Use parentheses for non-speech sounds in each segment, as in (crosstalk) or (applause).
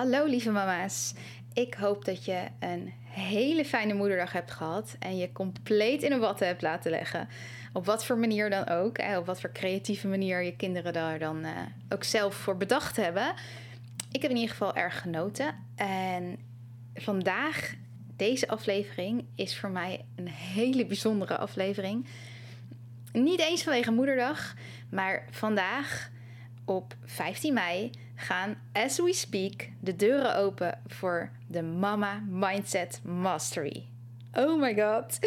Hallo lieve mama's. Ik hoop dat je een hele fijne moederdag hebt gehad en je compleet in een watten hebt laten leggen. Op wat voor manier dan ook, op wat voor creatieve manier je kinderen daar dan eh, ook zelf voor bedacht hebben. Ik heb in ieder geval erg genoten. En vandaag, deze aflevering, is voor mij een hele bijzondere aflevering. Niet eens vanwege Moederdag, maar vandaag op 15 mei gaan, as we speak, de deuren open voor de Mama Mindset Mastery. Oh my god,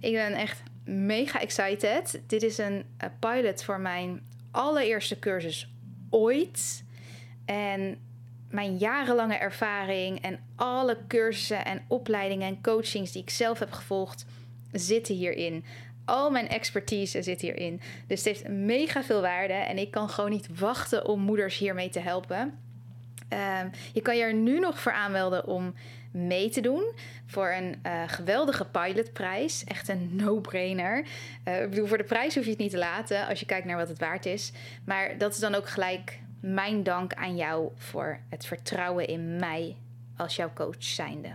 ik ben echt mega excited. Dit is een, pilot voor mijn allereerste cursus ooit. En mijn jarenlange ervaring en alle cursussen en opleidingen en coachings die ik zelf heb gevolgd zitten hierin. Al mijn expertise zit hierin. Dus het heeft mega veel waarde en ik kan gewoon niet wachten om moeders hiermee te helpen. Ehm, je kan je er nu nog voor aanmelden om mee te doen voor een uh, geweldige pilotprijs. Echt een no-brainer. Uh, ik bedoel, voor de prijs hoef je het niet te laten als je kijkt naar wat het waard is. Maar dat is dan ook gelijk mijn dank aan jou voor het vertrouwen in mij als jouw coach zijnde.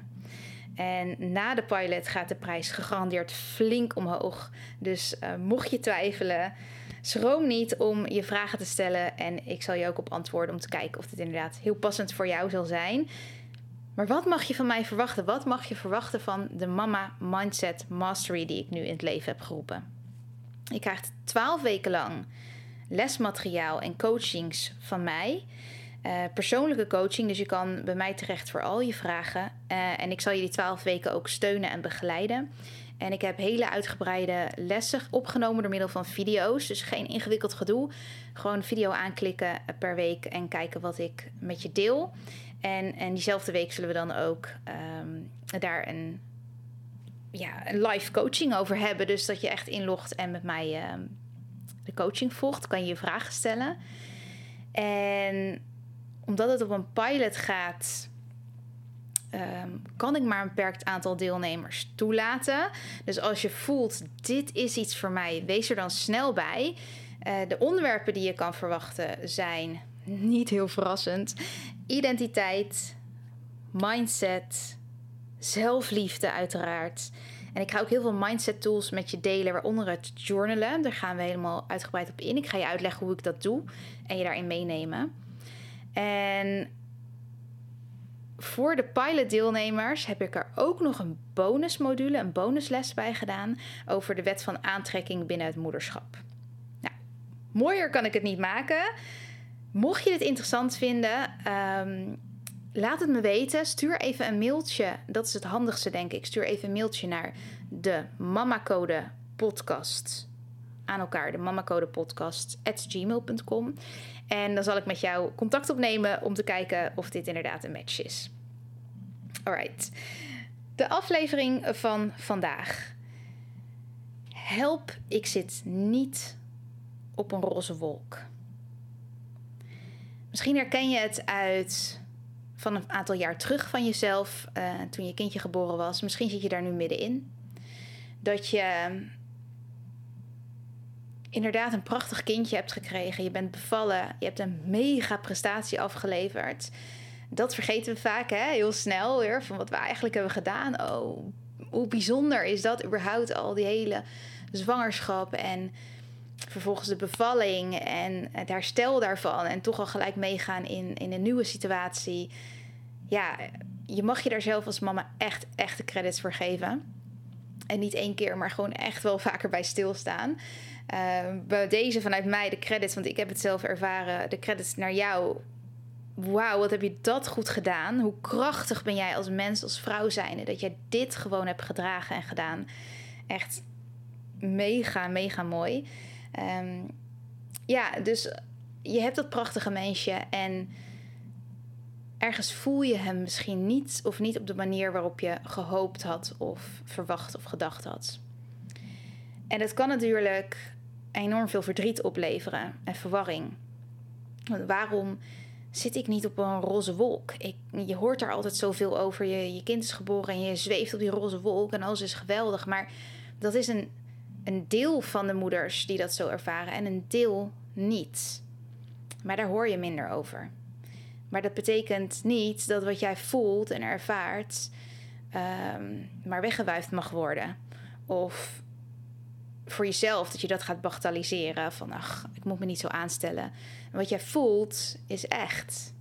En na de pilot gaat de prijs gegarandeerd flink omhoog. Dus uh, mocht je twijfelen, schroom niet om je vragen te stellen. En ik zal je ook op antwoorden om te kijken of dit inderdaad heel passend voor jou zal zijn. Maar wat mag je van mij verwachten? Wat mag je verwachten van de Mama Mindset Mastery die ik nu in het leven heb geroepen? Je krijgt twaalf weken lang lesmateriaal en coachings van mij. Uh, persoonlijke coaching, dus je kan bij mij terecht voor al je vragen. Uh, en ik zal je die twaalf weken ook steunen en begeleiden. En ik heb hele uitgebreide lessen opgenomen door middel van video's. Dus geen ingewikkeld gedoe. Gewoon video aanklikken per week en kijken wat ik met je deel. En, en diezelfde week zullen we dan ook um, daar een, ja, een live coaching over hebben. Dus dat je echt inlogt en met mij um, de coaching volgt. Kan je je vragen stellen. En omdat het op een pilot gaat, um, kan ik maar een beperkt aantal deelnemers toelaten. Dus als je voelt, dit is iets voor mij, wees er dan snel bij. Uh, de onderwerpen die je kan verwachten zijn niet heel verrassend: identiteit, mindset, zelfliefde, uiteraard. En ik ga ook heel veel mindset tools met je delen, waaronder het journalen. Daar gaan we helemaal uitgebreid op in. Ik ga je uitleggen hoe ik dat doe en je daarin meenemen. En voor de pilot-deelnemers heb ik er ook nog een bonusmodule, een bonusles bij gedaan over de wet van aantrekking binnen het moederschap. Nou, mooier kan ik het niet maken. Mocht je dit interessant vinden, um, laat het me weten. Stuur even een mailtje. Dat is het handigste, denk ik. Stuur even een mailtje naar de Mama Code podcast aan elkaar. De Mama Code podcast at gmail.com. En dan zal ik met jou contact opnemen om te kijken of dit inderdaad een match is. Alright. De aflevering van vandaag. Help, ik zit niet op een roze wolk. Misschien herken je het uit van een aantal jaar terug van jezelf, uh, toen je kindje geboren was. Misschien zit je daar nu middenin. Dat je inderdaad een prachtig kindje hebt gekregen. Je bent bevallen. Je hebt een mega prestatie afgeleverd. Dat vergeten we vaak hè? heel snel weer. Van wat we eigenlijk hebben gedaan. Oh, hoe bijzonder is dat überhaupt al die hele zwangerschap en vervolgens de bevalling en het herstel daarvan. En toch al gelijk meegaan in, in een nieuwe situatie. Ja, je mag je daar zelf als mama echt, echt de credits voor geven. En niet één keer, maar gewoon echt wel vaker bij stilstaan. Bij deze vanuit mij de credits, want ik heb het zelf ervaren. De credits naar jou wauw, wat heb je dat goed gedaan? Hoe krachtig ben jij als mens, als vrouw zijnde, dat jij dit gewoon hebt gedragen en gedaan. Echt mega, mega mooi. Ehm, ja, dus je hebt dat prachtige mensje en ergens voel je hem misschien niet of niet op de manier waarop je gehoopt had of verwacht of gedacht had. En dat kan natuurlijk enorm veel verdriet opleveren en verwarring. Waarom zit ik niet op een roze wolk? Ik, je hoort er altijd zoveel over. Je, je kind is geboren en je zweeft op die roze wolk en alles is geweldig. Maar dat is een, een deel van de moeders die dat zo ervaren en een deel niet. Maar daar hoor je minder over. Maar dat betekent niet dat wat jij voelt en ervaart um, maar weggewuifd mag worden. Of voor jezelf dat je dat gaat bagatelliseren. Van ach, ik moet me niet zo aanstellen. En wat jij voelt is echt.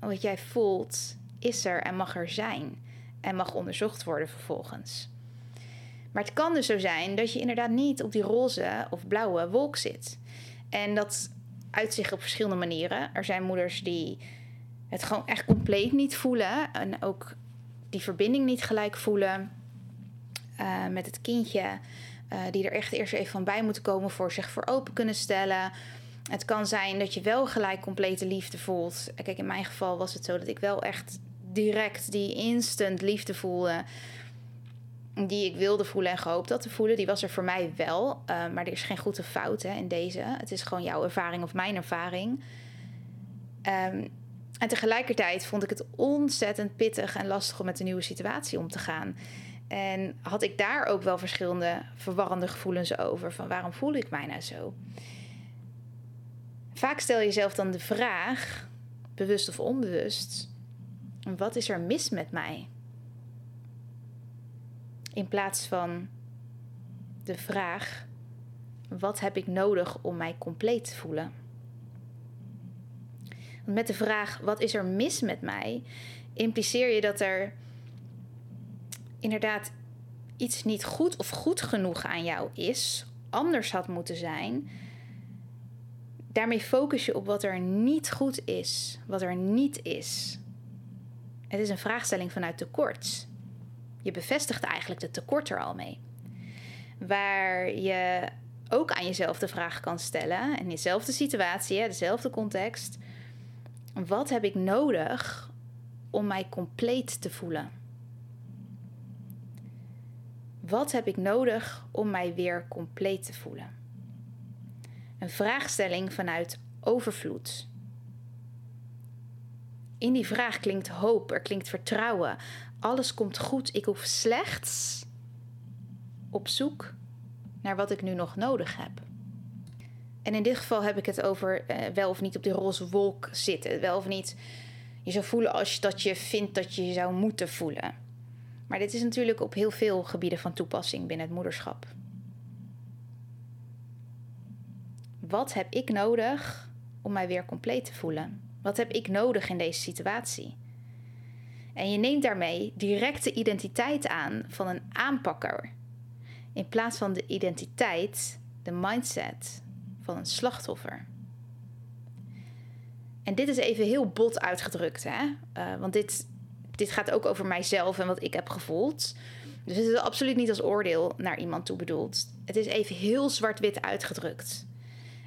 wat jij voelt is er en mag er zijn. En mag onderzocht worden vervolgens. Maar het kan dus zo zijn dat je inderdaad niet op die roze of blauwe wolk zit. En dat uit zich op verschillende manieren. Er zijn moeders die het gewoon echt compleet niet voelen. En ook die verbinding niet gelijk voelen uh, met het kindje. Uh, die er echt eerst even van bij moeten komen voor zich voor open kunnen stellen. Het kan zijn dat je wel gelijk complete liefde voelt. Kijk, in mijn geval was het zo dat ik wel echt direct die instant liefde voelde. Die ik wilde voelen en gehoopt had te voelen. Die was er voor mij wel. Uh, maar er is geen goede fout hè, in deze. Het is gewoon jouw ervaring of mijn ervaring. Um, en tegelijkertijd vond ik het ontzettend pittig en lastig om met de nieuwe situatie om te gaan. En had ik daar ook wel verschillende verwarrende gevoelens over. Van waarom voel ik mij nou zo? Vaak stel je jezelf dan de vraag, bewust of onbewust, wat is er mis met mij? In plaats van de vraag, wat heb ik nodig om mij compleet te voelen? met de vraag: wat is er mis met mij? impliceer je dat er inderdaad iets niet goed of goed genoeg aan jou is, anders had moeten zijn. Daarmee focus je op wat er niet goed is, wat er niet is. Het is een vraagstelling vanuit tekort. Je bevestigt eigenlijk de tekort er al mee. Waar je ook aan jezelf de vraag kan stellen, in dezelfde situatie, dezelfde context wat heb ik nodig om mij compleet te voelen? Wat heb ik nodig om mij weer compleet te voelen? Een vraagstelling vanuit overvloed. In die vraag klinkt hoop, er klinkt vertrouwen. Alles komt goed, ik hoef slechts op zoek naar wat ik nu nog nodig heb. En in dit geval heb ik het over uh, wel of niet op die roze wolk zitten. Wel of niet je zou voelen als je, dat je vindt dat je je zou moeten voelen. Maar dit is natuurlijk op heel veel gebieden van toepassing binnen het moederschap. Wat heb ik nodig om mij weer compleet te voelen? Wat heb ik nodig in deze situatie? En je neemt daarmee direct de identiteit aan van een aanpakker. In plaats van de identiteit, de mindset van een slachtoffer. En dit is even heel bot uitgedrukt, hè? Uh, want dit, dit gaat ook over mijzelf en wat ik heb gevoeld. Dus het is absoluut niet als oordeel naar iemand toe bedoeld. Het is even heel zwart-wit uitgedrukt.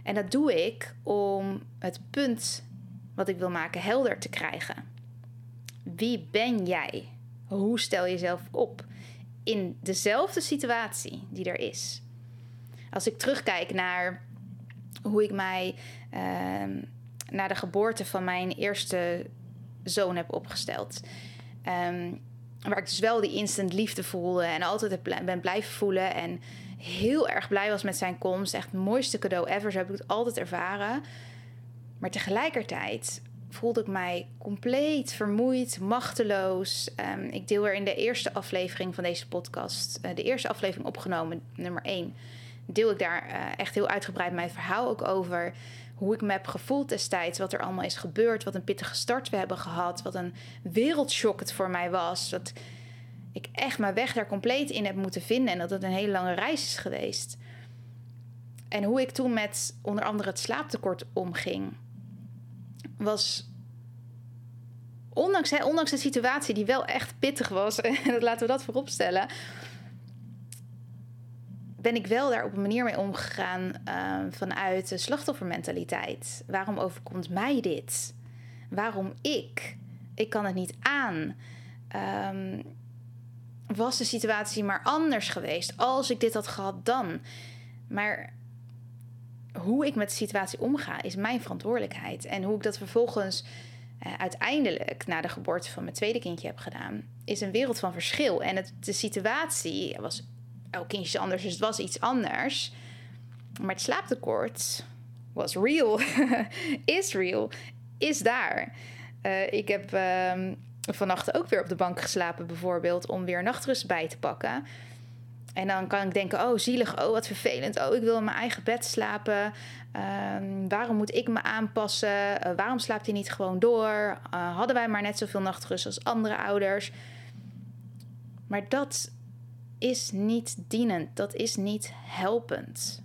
En dat doe ik om het punt wat ik wil maken helder te krijgen. Wie ben jij? Hoe stel je jezelf op in dezelfde situatie die er is? Als ik terugkijk naar hoe ik mij uh, na de geboorte van mijn eerste zoon heb opgesteld. Um, waar ik dus wel die instant liefde voelde en altijd ben blijven voelen. En heel erg blij was met zijn komst. Echt het mooiste cadeau ever. Zo heb ik het altijd ervaren. Maar tegelijkertijd voelde ik mij compleet vermoeid, machteloos. Um, ik deel er in de eerste aflevering van deze podcast, uh, de eerste aflevering opgenomen, nummer 1 deel ik daar uh, echt heel uitgebreid mijn verhaal ook over. Hoe ik me heb gevoeld destijds, wat er allemaal is gebeurd, wat een pittige start we hebben gehad, wat een wereldshock het voor mij was. Dat ik echt mijn weg daar compleet in heb moeten vinden en dat het een hele lange reis is geweest. En hoe ik toen met onder andere het slaaptekort omging, was ondanks, hè, ondanks de situatie die wel echt pittig was, (laughs) laten we dat voorop stellen, ben ik wel daar op een manier mee omgegaan uh, vanuit de slachtoffermentaliteit. Waarom overkomt mij dit? Waarom ik? Ik kan het niet aan. Um, was de situatie maar anders geweest? Als ik dit had gehad, dan. Maar hoe ik met de situatie omga, is mijn verantwoordelijkheid. En hoe ik dat vervolgens uh, uiteindelijk na de geboorte van mijn tweede kindje heb gedaan, is een wereld van verschil. En het, de situatie was elk kindje is anders, dus het was iets anders. Maar het slaaptekort was real, (laughs) is real, is daar. Uh, ik heb uh, vannacht ook weer op de bank geslapen, bijvoorbeeld, om weer nachtrust bij te pakken. En dan kan ik denken: oh, zielig, oh, wat vervelend. Oh, ik wil in mijn eigen bed slapen. Um, waarom moet ik me aanpassen? Uh, waarom slaapt hij niet gewoon door? Uh, hadden wij maar net zoveel nachtrust als andere ouders? Maar dat is niet dienend, dat is niet helpend.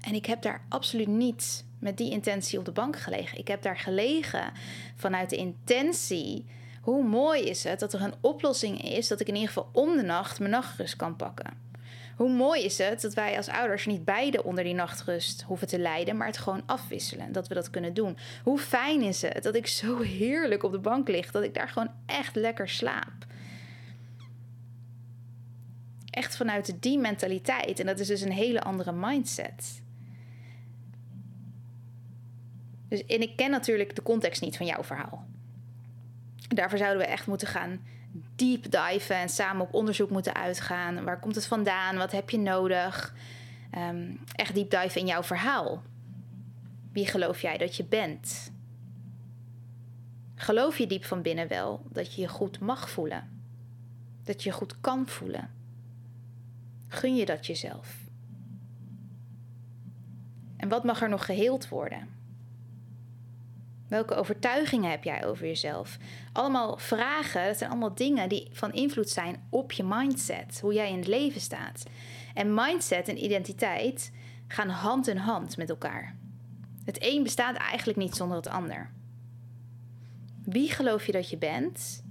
En ik heb daar absoluut niet met die intentie op de bank gelegen. Ik heb daar gelegen vanuit de intentie. Hoe mooi is het dat er een oplossing is dat ik in ieder geval om de nacht mijn nachtrust kan pakken? Hoe mooi is het dat wij als ouders niet beide onder die nachtrust hoeven te lijden, maar het gewoon afwisselen. Dat we dat kunnen doen. Hoe fijn is het dat ik zo heerlijk op de bank lig, dat ik daar gewoon echt lekker slaap echt vanuit die mentaliteit. En dat is dus een hele andere mindset. Dus, en ik ken natuurlijk de context niet van jouw verhaal. Daarvoor zouden we echt moeten gaan deep diven en samen op onderzoek moeten uitgaan. Waar komt het vandaan? Wat heb je nodig? Um, echt deep dive in jouw verhaal. Wie geloof jij dat je bent? Geloof je diep van binnen wel dat je je goed mag voelen? Dat je je goed kan voelen? Gun je dat jezelf? En wat mag er nog geheeld worden? Welke overtuigingen heb jij over jezelf? Allemaal vragen, dat zijn allemaal dingen die van invloed zijn op je mindset, hoe jij in het leven staat. En mindset en identiteit gaan hand in hand met elkaar. Het een bestaat eigenlijk niet zonder het ander. Wie geloof je dat je bent?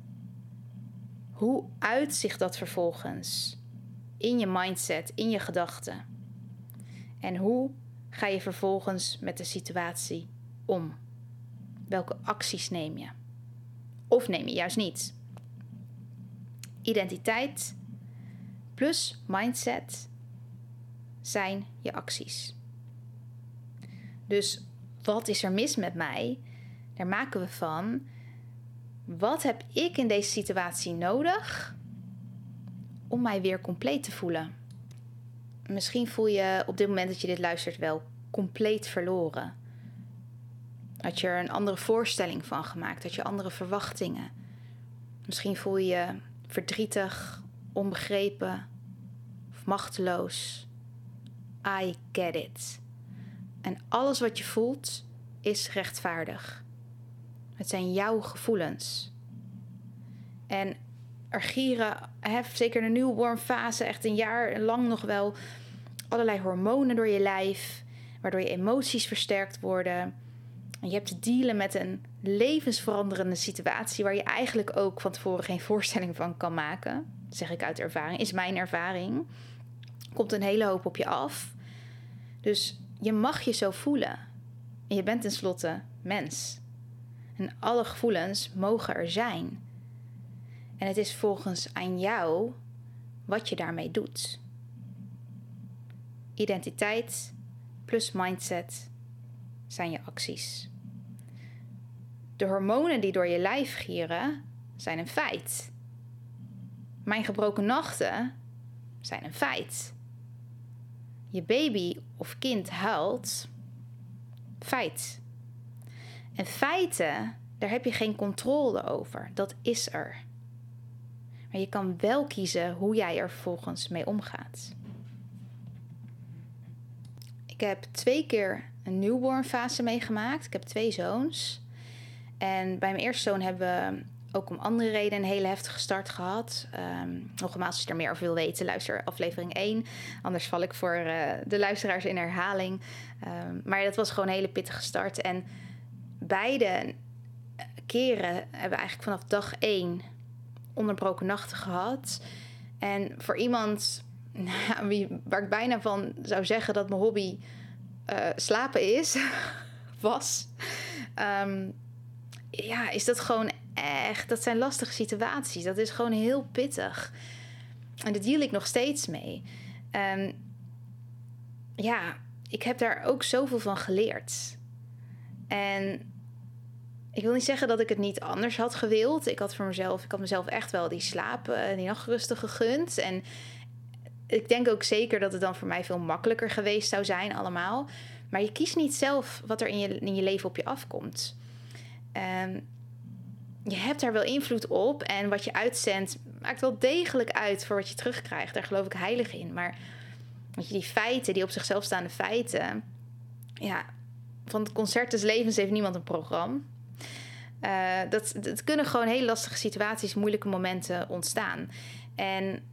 Hoe uitzicht dat vervolgens in je mindset, in je gedachten? En hoe ga je vervolgens met de situatie om? Welke acties neem je? Of neem je juist niet? Identiteit plus mindset zijn je acties. Dus wat is er mis met mij? Daar maken we van. Wat heb ik in deze situatie nodig om mij weer compleet te voelen. Misschien voel je op dit moment dat je dit luistert wel compleet verloren. Had je er een andere voorstelling van gemaakt, had je andere verwachtingen. Misschien voel je je verdrietig, onbegrepen of machteloos. I get it. En alles wat je voelt is rechtvaardig. Het zijn jouw gevoelens. En er gieren, hè, zeker in de newborn fase, echt een jaar lang nog wel allerlei hormonen door je lijf, waardoor je emoties versterkt worden. En je hebt te dealen met een levensveranderende situatie waar je eigenlijk ook van tevoren geen voorstelling van kan maken. zeg ik uit ervaring, is mijn ervaring. Komt een hele hoop op je af. Dus je mag je zo voelen. En je bent tenslotte mens. En alle gevoelens mogen er zijn. En het is volgens aan jou wat je daarmee doet. Identiteit plus mindset zijn je acties. De hormonen die door je lijf gieren zijn een feit. Mijn gebroken nachten zijn een feit. Je baby of kind huilt, feit. En feiten, daar heb je geen controle over. Dat is er. Maar je kan wel kiezen hoe jij er vervolgens mee omgaat. Ik heb twee keer een newborn fase meegemaakt. Ik heb twee zoons. En bij mijn eerste zoon hebben we ook om andere redenen een hele heftige start gehad. Um, nogmaals, als je er meer over wil weten, luister aflevering 1. Anders val ik voor uh, de luisteraars in herhaling. Um, maar dat was gewoon een hele pittige start. En beide keren hebben eigenlijk vanaf dag één onderbroken nachten gehad. En voor iemand nou, wie, waar ik bijna van zou zeggen dat mijn hobby uh, slapen is, (laughs) was, um, ja, is dat gewoon echt, dat zijn lastige situaties. Dat is gewoon heel pittig. En daar deal ik nog steeds mee. Um, ja, ik heb daar ook zoveel van geleerd. En ik wil niet zeggen dat ik het niet anders had gewild. Ik had voor mezelf, ik had mezelf echt wel die slaap en die nachtrusten gegund. En ik denk ook zeker dat het dan voor mij veel makkelijker geweest zou zijn, allemaal. Maar je kiest niet zelf wat er in je, in je leven op je afkomt. Um, je hebt daar wel invloed op. En wat je uitzendt, maakt wel degelijk uit voor wat je terugkrijgt. Daar geloof ik heilig in. Maar je, die feiten, die op zichzelf staande feiten. Ja, van het concert des levens heeft niemand een programma. Uh, dat, kunnen gewoon hele lastige situaties, moeilijke momenten ontstaan. En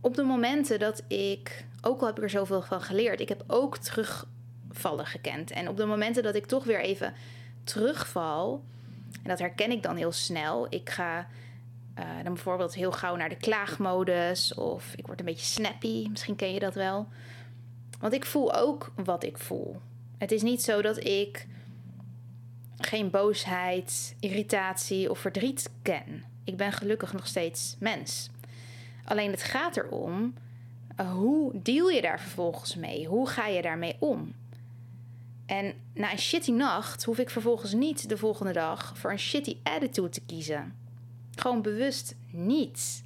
op de momenten dat ik, ook al heb ik er zoveel van geleerd, ik heb ook terugvallen gekend. En op de momenten dat ik toch weer even terugval, en dat herken ik dan heel snel. Ik ga uh, dan bijvoorbeeld heel gauw naar de klaagmodus of ik word een beetje snappy. Misschien ken je dat wel. Want ik voel ook wat ik voel. Het is niet zo dat ik geen boosheid, irritatie of verdriet ken. Ik ben gelukkig nog steeds mens. Alleen het gaat erom, uh, hoe deal je daar vervolgens mee? Hoe ga je daarmee om? En na een shitty nacht hoef ik vervolgens niet de volgende dag voor een shitty attitude te kiezen. Gewoon bewust niet.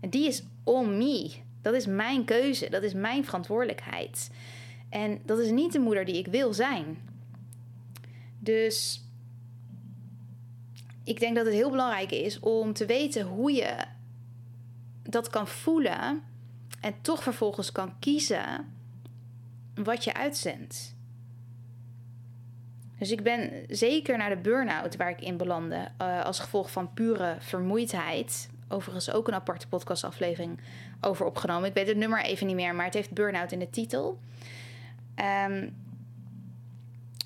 Die is on me. Dat is mijn keuze. Dat is mijn verantwoordelijkheid. En dat is niet de moeder die ik wil zijn. Dus ik denk dat het heel belangrijk is om te weten hoe je dat kan voelen en toch vervolgens kan kiezen wat je uitzendt. Dus ik ben zeker naar de burn-out waar ik in belandde, uh, als gevolg van pure vermoeidheid. Overigens ook een aparte podcastaflevering over opgenomen. Ik weet het nummer even niet meer, maar het heeft burn-out in de titel. Um,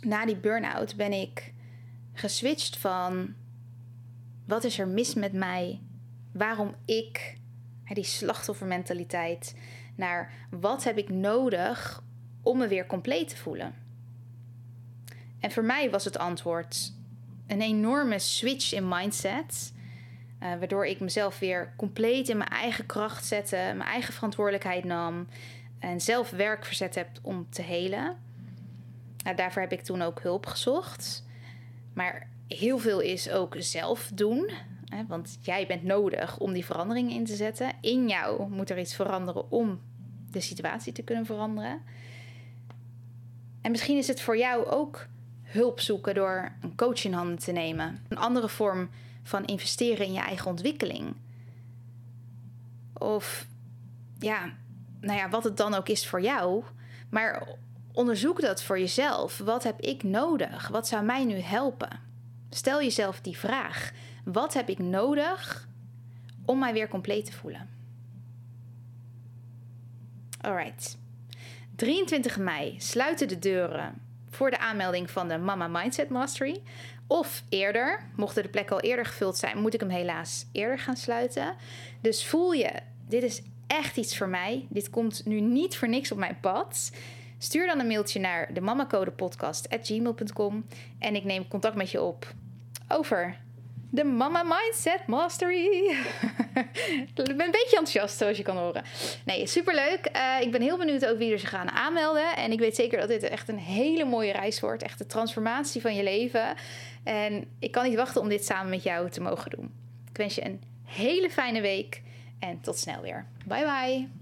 na die burn-out ben ik geswitcht van wat is er mis met mij? Waarom ik? Die slachtoffermentaliteit naar wat heb ik nodig om me weer compleet te voelen? En voor mij was het antwoord een enorme switch in mindset. Uh, waardoor ik mezelf weer compleet in mijn eigen kracht zette, mijn eigen verantwoordelijkheid nam en zelf werk verzet heb om te helen. Nou, daarvoor heb ik toen ook hulp gezocht. Maar heel veel is ook zelf doen. Hè, want jij bent nodig om die verandering in te zetten. In jou moet er iets veranderen om de situatie te kunnen veranderen. En misschien is het voor jou ook hulp zoeken door een coach in handen te nemen. Een andere vorm van investeren in je eigen ontwikkeling. Of ja, nou ja, wat het dan ook is voor jou. Maar onderzoek dat voor jezelf. Wat heb ik nodig? Wat zou mij nu helpen? Stel jezelf die vraag. Wat heb ik nodig om mij weer compleet te voelen? Alright. 23 mei sluiten de deuren voor de aanmelding van de Mama Mindset Mastery. Of eerder, mochten de plekken al eerder gevuld zijn, moet ik hem helaas eerder gaan sluiten. Dus voel je, dit is echt iets voor mij. Dit komt nu niet voor niks op mijn pad. Stuur dan een mailtje naar de mamacodepodcast.gmail.com en ik neem contact met je op over de Mama Mindset Mastery. (laughs) ik ben een beetje enthousiast, zoals je kan horen. Nee, superleuk. Uh, ik ben heel benieuwd ook wie er zich gaan aanmelden. En ik weet zeker dat dit echt een hele mooie reis wordt. Echt de transformatie van je leven. En ik kan niet wachten om dit samen met jou te mogen doen. Ik wens je een hele fijne week en tot snel weer. Bye bye.